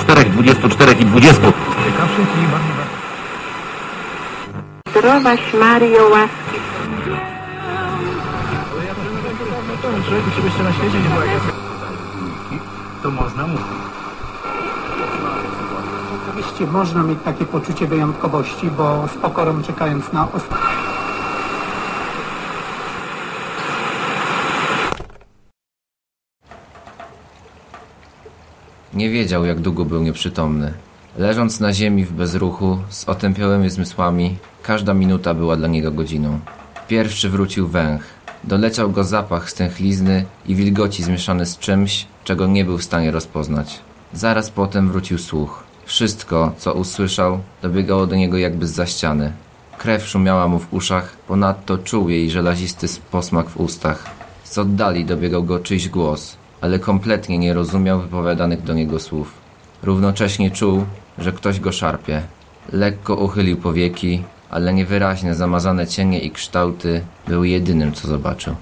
Czterech, dwudziestu, czterech i dwudziestu. Zdrowaś Mario, łaski Oczywiście można mieć takie poczucie wyjątkowości, bo z pokorą czekając na ostatnie. Nie wiedział, jak długo był nieprzytomny. Leżąc na ziemi w bezruchu, z otępiałymi zmysłami, każda minuta była dla niego godziną. Pierwszy wrócił węch. Doleciał go zapach stęchlizny i wilgoci zmieszany z czymś, czego nie był w stanie rozpoznać. Zaraz potem wrócił słuch. Wszystko, co usłyszał, dobiegało do niego jakby z za ściany. Krew szumiała mu w uszach, ponadto czuł jej żelazisty posmak w ustach. Z oddali dobiegał go czyjś głos, ale kompletnie nie rozumiał wypowiadanych do niego słów. Równocześnie czuł, że ktoś go szarpie. Lekko uchylił powieki, ale niewyraźne zamazane cienie i kształty były jedynym, co zobaczył.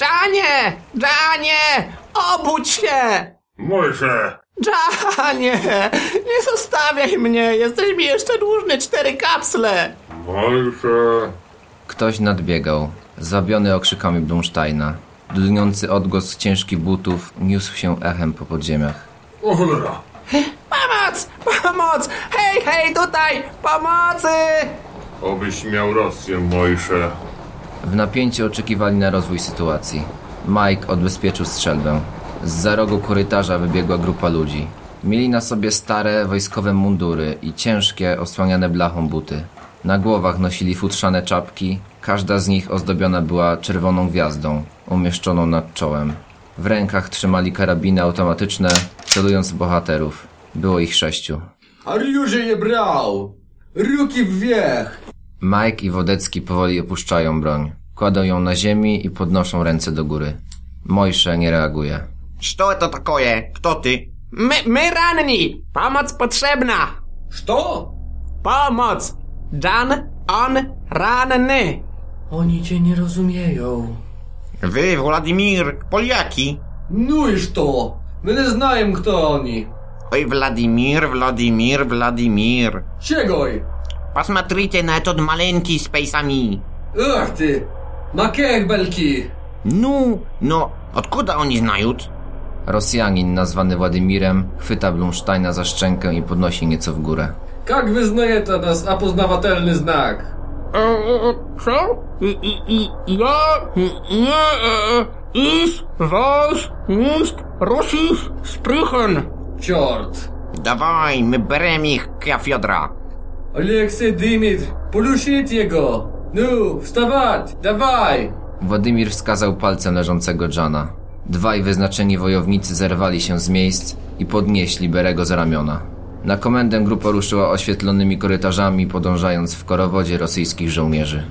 Janie! Janie! Obudź się! Mojże! Janie! Nie zostawiaj mnie! Jesteś mi jeszcze dłużny cztery kapsle! Mojże! Ktoś nadbiegał, zwabiony okrzykami Blumsteina. Dudniący odgłos ciężkich butów niósł się echem po podziemiach. O cholera! Pomoc! Pomoc! Hej, hej, tutaj! Pomocy! Obyś miał rację, Mojże. W napięciu oczekiwali na rozwój sytuacji. Mike odbezpieczył strzelbę. Z za rogu korytarza wybiegła grupa ludzi. Mieli na sobie stare wojskowe mundury i ciężkie, osłaniane blachą buty. Na głowach nosili futrzane czapki, każda z nich ozdobiona była czerwoną gwiazdą, umieszczoną nad czołem. W rękach trzymali karabiny automatyczne, celując w bohaterów. Było ich sześciu. Оружие je brał! Ruki wверх! Mike i Wodecki powoli opuszczają broń. Kładą ją na ziemi i podnoszą ręce do góry. Mojsze nie reaguje. Что это такое? Кто ты? My, my ranni! Pomoc potrzebna! Что? Pomoc! Jan, on, ranny! Oni cię nie rozumieją. Wy, Władimir, Poliaki. Ну и что? Мы не знаем, кто они. Ой, Владимир, Владимир, Владимир. Чегой? Посмотрите на этот маленький с пейсами. Ах ты! Макех бельки! Ну, но откуда они знают? Rosjanin nazwany Władimirem chwyta Blumsteina za szczękę i podnosi nieco w górę. Как вы знаете нас опознавательный знак? Co? I, i, i, ja, nie, e, is, was, nicht, russisch, sprechen. Черт! Давай, мы берем их, Федора. Алексей Димит, полюшить его! Ну, вставать! Давай! Władimir wskazał palcem leżącego Jana. Dwaj wyznaczeni wojownicy zerwali się z miejsc i podnieśli Berego za ramiona. Na komendę grupa ruszyła oświetlonymi korytarzami, podążając w korowodzie rosyjskich żołnierzy.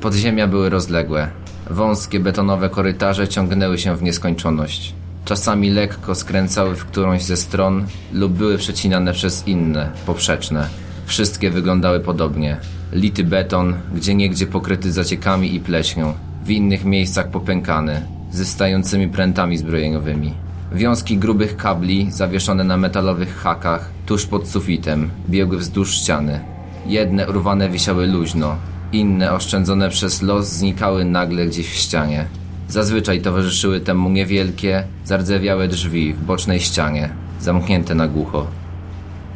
Podziemia były rozległe. Wąskie betonowe korytarze ciągnęły się w nieskończoność. Czasami lekko skręcały w którąś ze stron lub były przecinane przez inne, poprzeczne. Wszystkie wyglądały podobnie. Lity beton, gdzieniegdzie pokryty zaciekami i pleśnią, w innych miejscach popękany, ze stającymi prętami zbrojeniowymi. Wiązki grubych kabli, zawieszone na metalowych hakach, tuż pod sufitem, biegły wzdłuż ściany. Jedne urwane wisiały luźno, inne oszczędzone przez los znikały nagle gdzieś w ścianie. Zazwyczaj towarzyszyły temu niewielkie, zardzewiałe drzwi w bocznej ścianie, zamknięte na głucho.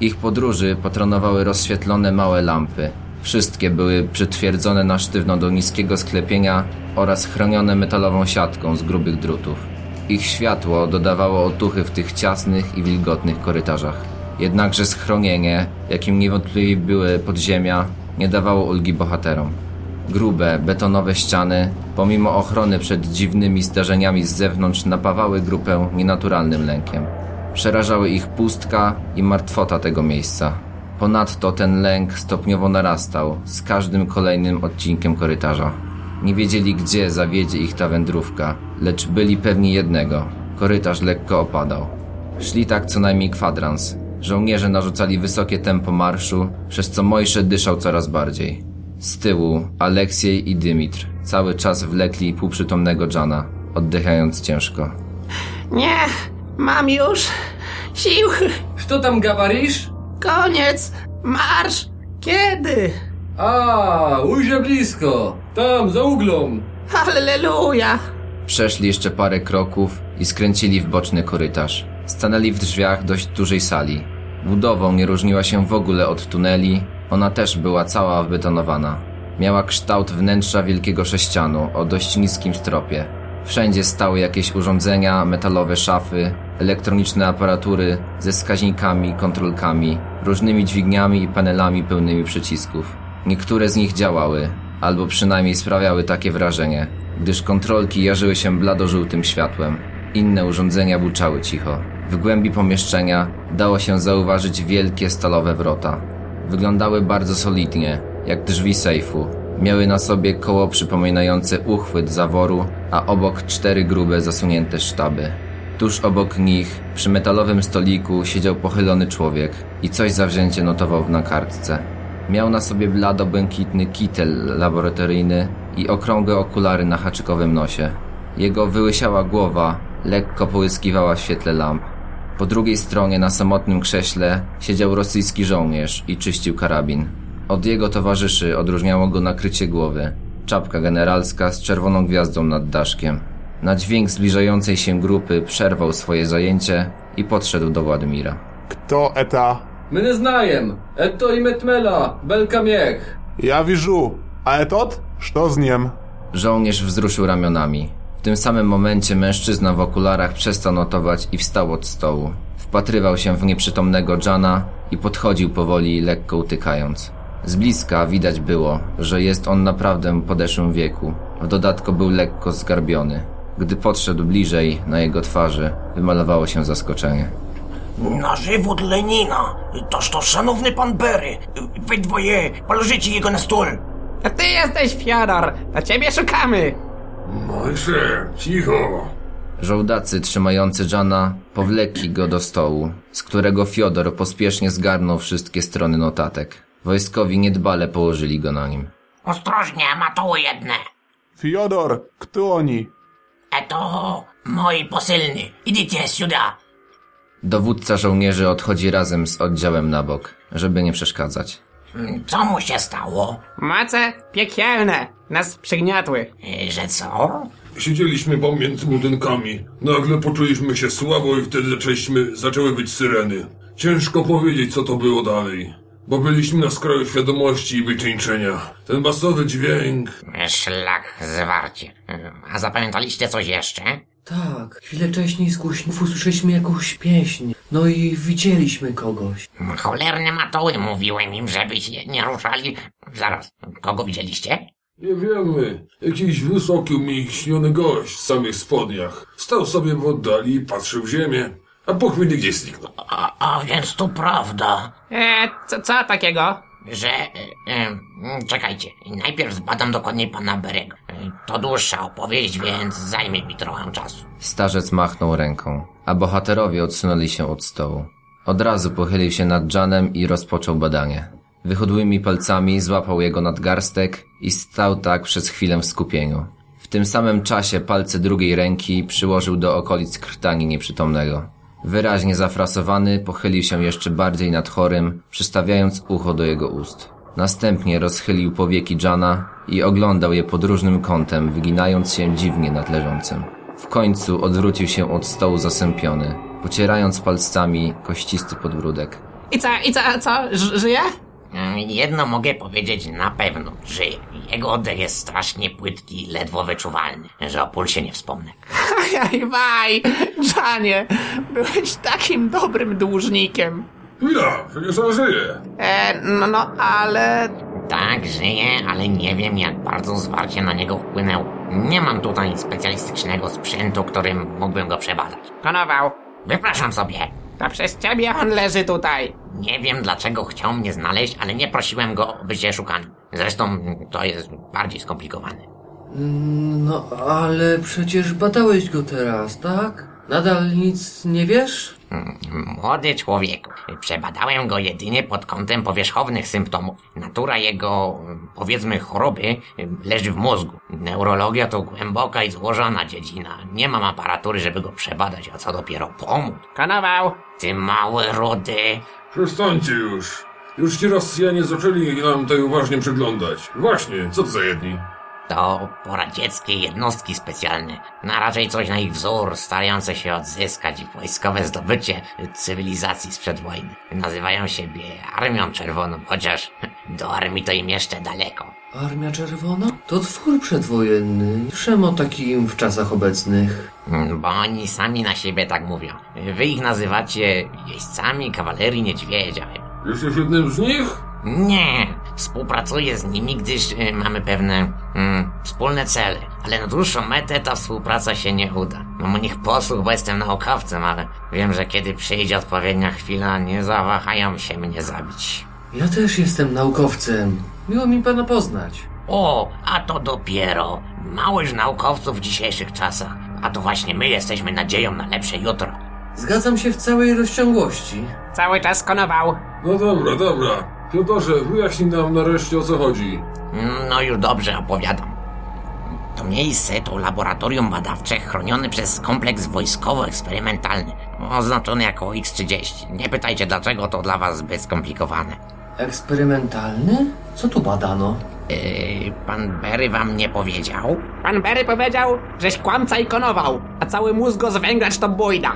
Ich podróży patronowały rozświetlone małe lampy. Wszystkie były przytwierdzone na sztywno do niskiego sklepienia oraz chronione metalową siatką z grubych drutów. Ich światło dodawało otuchy w tych ciasnych i wilgotnych korytarzach. Jednakże schronienie, jakim niewątpliwie były podziemia, nie dawało ulgi bohaterom. Grube, betonowe ściany, pomimo ochrony przed dziwnymi zdarzeniami z zewnątrz, napawały grupę nienaturalnym lękiem. Przerażały ich pustka i martwota tego miejsca. Ponadto ten lęk stopniowo narastał z każdym kolejnym odcinkiem korytarza. Nie wiedzieli, gdzie zawiedzie ich ta wędrówka, lecz byli pewni jednego. Korytarz lekko opadał. Szli tak co najmniej kwadrans. Żołnierze narzucali wysokie tempo marszu, przez co Mojsze dyszał coraz bardziej. Z tyłu Aleksiej i Dymitr cały czas wlekli półprzytomnego Jana, oddychając ciężko. Nie, mam już sił. Kto tam gawarisz? Koniec, marsz, kiedy? A, ujrzę blisko. Tam, za uglą. Halleluja! Przeszli jeszcze parę kroków i skręcili w boczny korytarz. Stanęli w drzwiach dość dużej sali. Budową nie różniła się w ogóle od tuneli, ona też była cała wbetonowana. Miała kształt wnętrza wielkiego sześcianu o dość niskim stropie. Wszędzie stały jakieś urządzenia, metalowe szafy, elektroniczne aparatury ze wskaźnikami, kontrolkami, różnymi dźwigniami i panelami pełnymi przycisków. Niektóre z nich działały, albo przynajmniej sprawiały takie wrażenie, gdyż kontrolki jarzyły się bladożółtym światłem. Inne urządzenia buczały cicho. W głębi pomieszczenia dało się zauważyć wielkie stalowe wrota. Wyglądały bardzo solidnie, jak drzwi sejfu. Miały na sobie koło przypominające uchwyt zaworu, a obok cztery grube zasunięte sztaby. Tuż obok nich, przy metalowym stoliku, siedział pochylony człowiek i coś zawzięcie notował na kartce. Miał na sobie blado-błękitny kitel laboratoryjny i okrągłe okulary na haczykowym nosie. Jego wyłysiała głowa lekko połyskiwała w świetle lamp. Po drugiej stronie na samotnym krześle siedział rosyjski żołnierz i czyścił karabin. Od jego towarzyszy odróżniało go nakrycie głowy, czapka generalska z czerwoną gwiazdą nad daszkiem. Na dźwięk zbliżającej się grupy przerwał swoje zajęcie i podszedł do Władimira. Kto eta My ne znajem. Eto imetmela, belka miech. Ja wiżu. A etot? Co z niem? Żołnierz wzruszył ramionami. W tym samym momencie mężczyzna w okularach przestał notować i wstał od stołu. Wpatrywał się w nieprzytomnego Jana i podchodził powoli, lekko utykając. Z bliska widać było, że jest on naprawdę w podeszłym wieku. W dodatku był lekko zgarbiony. Gdy podszedł bliżej, na jego twarzy wymalowało się zaskoczenie. Na żywot Lenina! Toż to szanowny pan Berry. Wy dwoje, położycie jego na stół. To ty jesteś Fiodor! To ciebie szukamy! Mojsze, cicho. Żołdacy trzymający Jana powlekli go do stołu, z którego Fiodor pospiesznie zgarnął wszystkie strony notatek. Wojskowi niedbale położyli go na nim. Ostrożnie, matoły jedne. Федор, кто они? Eto, moi posylny. Idziecie сюда. Dowódca żołnierzy odchodzi razem z oddziałem na bok, żeby nie przeszkadzać. Co mu się stało? Moce piekielne! Nas przygniotły. Y, Że co? Siedzieliśmy pomiędzy budynkami. Nagle poczuliśmy się słabo i wtedy zaczęliśmy, zaczęły być syreny. Ciężko powiedzieć, co to było dalej. Bo byliśmy na skraju świadomości i wycieńczenia. Ten basowy dźwięk... Szlak zwarcie. A zapamiętaliście coś jeszcze? Tak, chwilę wcześniej z głośników usłyszeliśmy jakąś pieśń. No i widzieliśmy kogoś. Cholerne matoły, mówiłem im, żeby się nie ruszali. Zaraz, kogo widzieliście? Nie wiemy. Jakiś wysoki, umięśniony gość w samych spodniach. Stał sobie w oddali i patrzył w ziemię. A po chwili gdzieś zniknął. A, a więc to prawda, E, co, co takiego? że... E, e, czekajcie, najpierw zbadam dokładniej pana Berego. To dłuższa opowieść, więc zajmie mi trochę czasu. Starzec machnął ręką, a bohaterowie odsunęli się od stołu. Od razu pochylił się nad Janem i rozpoczął badanie. Wychudłymi palcami złapał jego nadgarstek i stał tak przez chwilę w skupieniu. W tym samym czasie palce drugiej ręki przyłożył do okolic krtani nieprzytomnego. Wyraźnie zafrasowany pochylił się jeszcze bardziej nad chorym, przystawiając ucho do jego ust. Następnie rozchylił powieki Jana i oglądał je pod różnym kątem, wyginając się dziwnie nad leżącym. W końcu odwrócił się od stołu zasępiony, pocierając palcami kościsty podbródek. I co, i co, co? Żyje? E, Jedno mogę powiedzieć na pewno, żyje. Jego oddech jest strasznie płytki i ledwo wyczuwalny, że o pulsie nie wspomnę. Ajaj, waj! Janie, byłeś takim dobrym dłużnikiem. Chwila, przecież on żyje. E, no, no, ale... Tak, żyje, ale nie wiem jak bardzo zwarcie na niego wpłynęło. Nie mam tutaj specjalistycznego sprzętu, którym mógłbym go przebadać. Konował, Wypraszam sobie. to przez ciebie on leży tutaj. Nie wiem dlaczego chciał mnie znaleźć, ale nie prosiłem go o bycie szukany. Zresztą to jest bardziej skomplikowane. No, ale przecież badałeś go teraz, tak? Nadal nic nie wiesz? Młody człowieku, przebadałem go jedynie pod kątem powierzchownych symptomów. Natura jego, powiedzmy, choroby leży w mózgu. Neurologia to głęboka i złożona dziedzina. Nie mam aparatury, żeby go przebadać, a co dopiero pomóc. Konował. Ty mały rudy. Przestańcie już. Już ci Rosjanie zaczęli nam tutaj uważnie przyglądać. Właśnie, co to za jedni? To poradzieckie jednostki specjalne. Na raczej coś na ich wzór, starające się odzyskać wojskowe zdobycie cywilizacji sprzed wojny. Nazywają siebie Armią Czerwoną, chociaż do armii to im jeszcze daleko. Armia Czerwona? To twór przedwojenny. O takim w czasach obecnych. Bo oni sami na siebie tak mówią. Wy ich nazywacie jeźdźcami kawalerii niedźwiedzia. Jesteś jednym z nich? Nie, współpracuję z nimi, gdyż y, mamy pewne mm, wspólne cele. Ale na dłuższą metę ta współpraca się nie uda. Mam u nich posłuch, bo jestem naukowcem, ale wiem, że kiedy przyjdzie odpowiednia chwila, nie zawahają się mnie zabić. Ja też jestem naukowcem. Miło mi pana poznać. O, a to dopiero. Mało już naukowców w dzisiejszych czasach. A to właśnie my jesteśmy nadzieją na lepsze jutro. Zgadzam się w całej rozciągłości. Cały czas konował. No dobra, dobra. Piotr, wyjaśnij nam nareszcie o co chodzi. Mm, No już dobrze opowiadam. To miejsce to laboratorium badawcze chronione przez kompleks wojskowo-eksperymentalny, oznaczony jako X-30. Nie pytajcie dlaczego, to dla was zbyt skomplikowane. Eksperymentalny? Co tu badano? Yy, pan Berry wam nie powiedział? Pan Berry powiedział, żeś kłamca i konował, a cały mózg zwęglacz to bójda.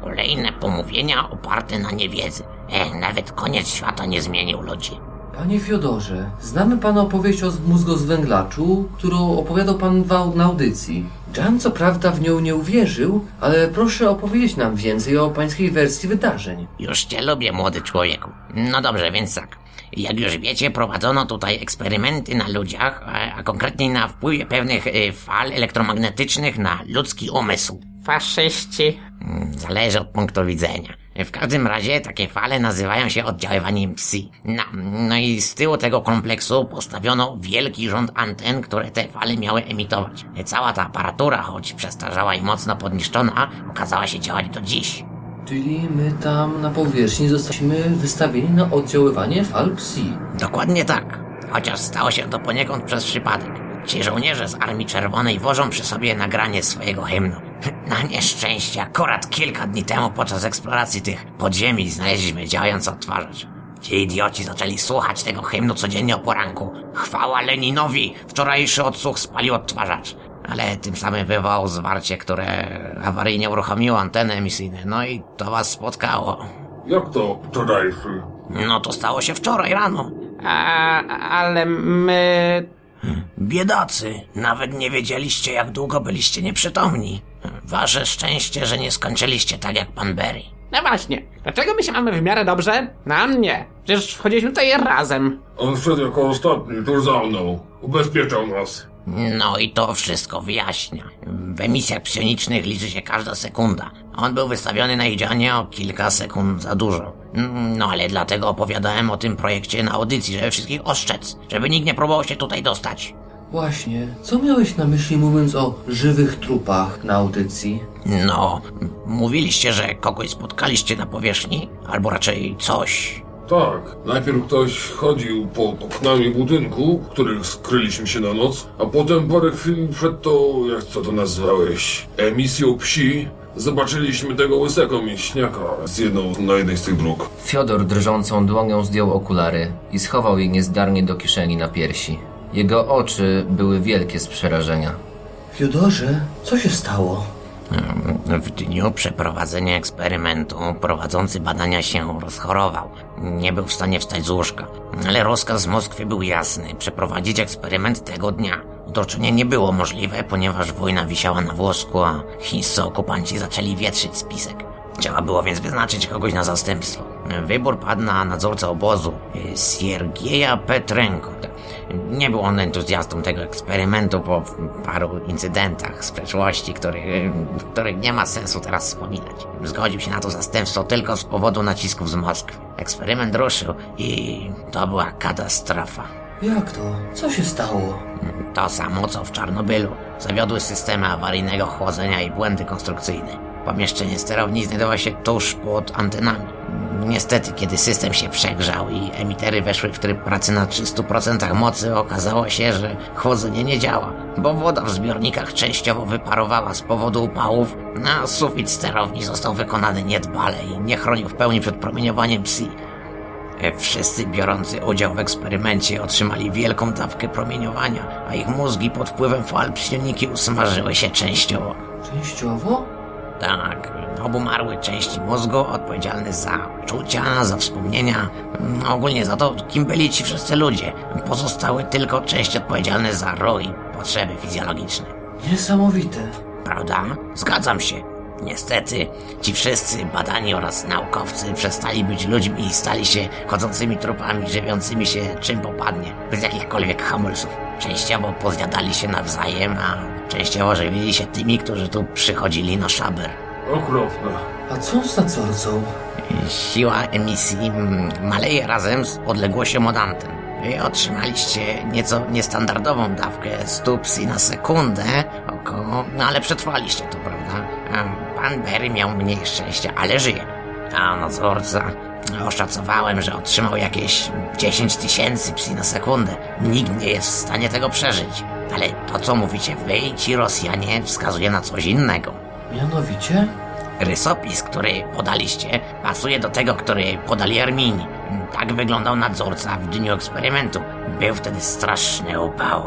Kolejne pomówienia oparte na niewiedzy. E, nawet koniec świata nie zmienił ludzi. Panie Fiodorze, znamy pana opowieść o mózgozwęglaczu, którą opowiadał pan w na audycji. Jan co prawda w nią nie uwierzył, ale proszę opowiedzieć nam więcej o pańskiej wersji wydarzeń. Już cię lubię, młody człowieku. No dobrze, więc tak. Jak już wiecie, prowadzono tutaj eksperymenty na ludziach, a- konkretniej na wpływie pewnych y, fal elektromagnetycznych na ludzki umysł. Faszyści. Mm, Zależy od punktu widzenia. W każdym razie takie fale nazywają się oddziaływaniem psi. No, no i z tyłu tego kompleksu postawiono wielki rząd anten, które te fale miały emitować. Cała ta aparatura, choć przestarzała i mocno podniszczona, okazała się działać do dziś. Czyli my tam na powierzchni zostaliśmy wystawieni na oddziaływanie fal psi. Dokładnie tak. Chociaż stało się to poniekąd przez przypadek. Ci żołnierze z Armii Czerwonej wożą przy sobie nagranie swojego hymnu. Na nieszczęście, akurat kilka dni temu podczas eksploracji tych podziemi znaleźliśmy działający odtwarzacz. Ci idioci zaczęli słuchać tego hymnu codziennie o poranku. Chwała Leninowi! Wczorajszy odsłuch spalił odtwarzacz. Ale tym samym wywołał zwarcie, które awaryjnie uruchomiło anteny emisyjne. No i to was spotkało. Jak to wczorajszy? No to stało się wczoraj rano. A, ale my... Biedacy, nawet nie wiedzieliście, jak długo byliście nieprzytomni. Wasze szczęście, że nie skończyliście tak jak pan Berry. No właśnie, dlaczego my się mamy w miarę dobrze? Nam nie. Przecież wchodziliśmy tutaj razem. On wszedł jako ostatni, tuż za mną. Ubezpieczał nas. No i to wszystko wyjaśnia. W emisjach psionicznych liczy się każda sekunda. On był wystawiony na ich działanie o kilka sekund za dużo. Mm, No ale dlatego opowiadałem o tym projekcie na audycji, żeby wszystkich ostrzec, żeby nikt nie próbował się tutaj dostać. Właśnie, co miałeś na myśli mówiąc o żywych trupach na audycji? No, mówiliście, że kogoś spotkaliście na powierzchni, albo raczej coś. Tak, najpierw ktoś chodził pod oknami budynku, w których skryliśmy się na noc, a potem parę chwil przed to, jak co to nazwałeś, emisją psi, zobaczyliśmy tego łysego mięśniaka z jedną, na jednej z tych dróg. Fiodor drżącą dłonią zdjął okulary i schował je niezdarnie do kieszeni na piersi. Jego oczy były wielkie z przerażenia. Fiodorze, co się stało? W dniu przeprowadzenia eksperymentu prowadzący badania się rozchorował. Nie był w stanie wstać z łóżka. Ale rozkaz z Moskwy był jasny. Przeprowadzić eksperyment tego dnia. Otoczenie nie było możliwe, ponieważ wojna wisiała na włosku, a chińscy okupanci zaczęli wietrzyć spisek. Trzeba było więc wyznaczyć kogoś na zastępstwo. Wybór padł na nadzorcę obozu, y, Siergieja Petrenko. Nie był on entuzjastą tego eksperymentu po paru incydentach z przeszłości, których, których nie ma sensu teraz wspominać. Zgodził się na to zastępstwo tylko z powodu nacisków z Moskwy. Eksperyment ruszył i to była katastrofa. Jak to? Co się stało? To samo co w Czarnobylu. Zawiodły systemy awaryjnego chłodzenia i błędy konstrukcyjne. Pomieszczenie sterowni znajdowało się tuż pod antenami. Niestety, kiedy system się przegrzał i emitery weszły w tryb pracy na 300% mocy, okazało się, że chłodzenie nie działa, bo woda w zbiornikach częściowo wyparowała z powodu upałów, a sufit sterowni został wykonany niedbale i nie chronił w pełni przed promieniowaniem psi. E, Wszyscy biorący udział w eksperymencie otrzymali wielką dawkę promieniowania, a ich mózgi pod wpływem fal psioniki usmażyły się częściowo. Częściowo? Tak, obumarły części mózgu odpowiedzialne za czucia, za wspomnienia, mm, ogólnie za to, kim byli ci wszyscy ludzie. Pozostały tylko części odpowiedzialne za rój, potrzeby fizjologiczne. Niesamowite. Prawda? Zgadzam się. Niestety, ci wszyscy badani oraz naukowcy przestali być ludźmi i stali się chodzącymi trupami, żywiącymi się czym popadnie, bez jakichkolwiek hamulców. Częściowo pozjadali się nawzajem, a częściowo żywili się tymi, którzy tu przychodzili na szaber. Okropne. A co z nadzorcą? Siła emisji mm, maleje razem z odległością od anten. Wy otrzymaliście nieco niestandardową dawkę 100 psi na sekundę, około, no ale przetrwaliście to, prawda? Pan Berry miał mniej szczęścia, ale żyje. A nadzorca, oszacowałem, że otrzymał jakieś 10 tysięcy psi na sekundę. Nikt nie jest w stanie tego przeżyć. Ale to, co mówicie wy i ci Rosjanie, wskazuje na coś innego. Mianowicie? Rysopis, który podaliście, pasuje do tego, który podali Armini. Tak wyglądał nadzorca w dniu eksperymentu. Był wtedy straszny upał.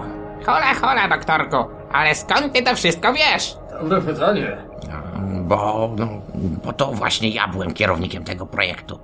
Hola, hola, doktorku. Ale skąd ty to wszystko wiesz? Dobre pytanie. Bo, no, bo to właśnie ja byłem kierownikiem tego projektu.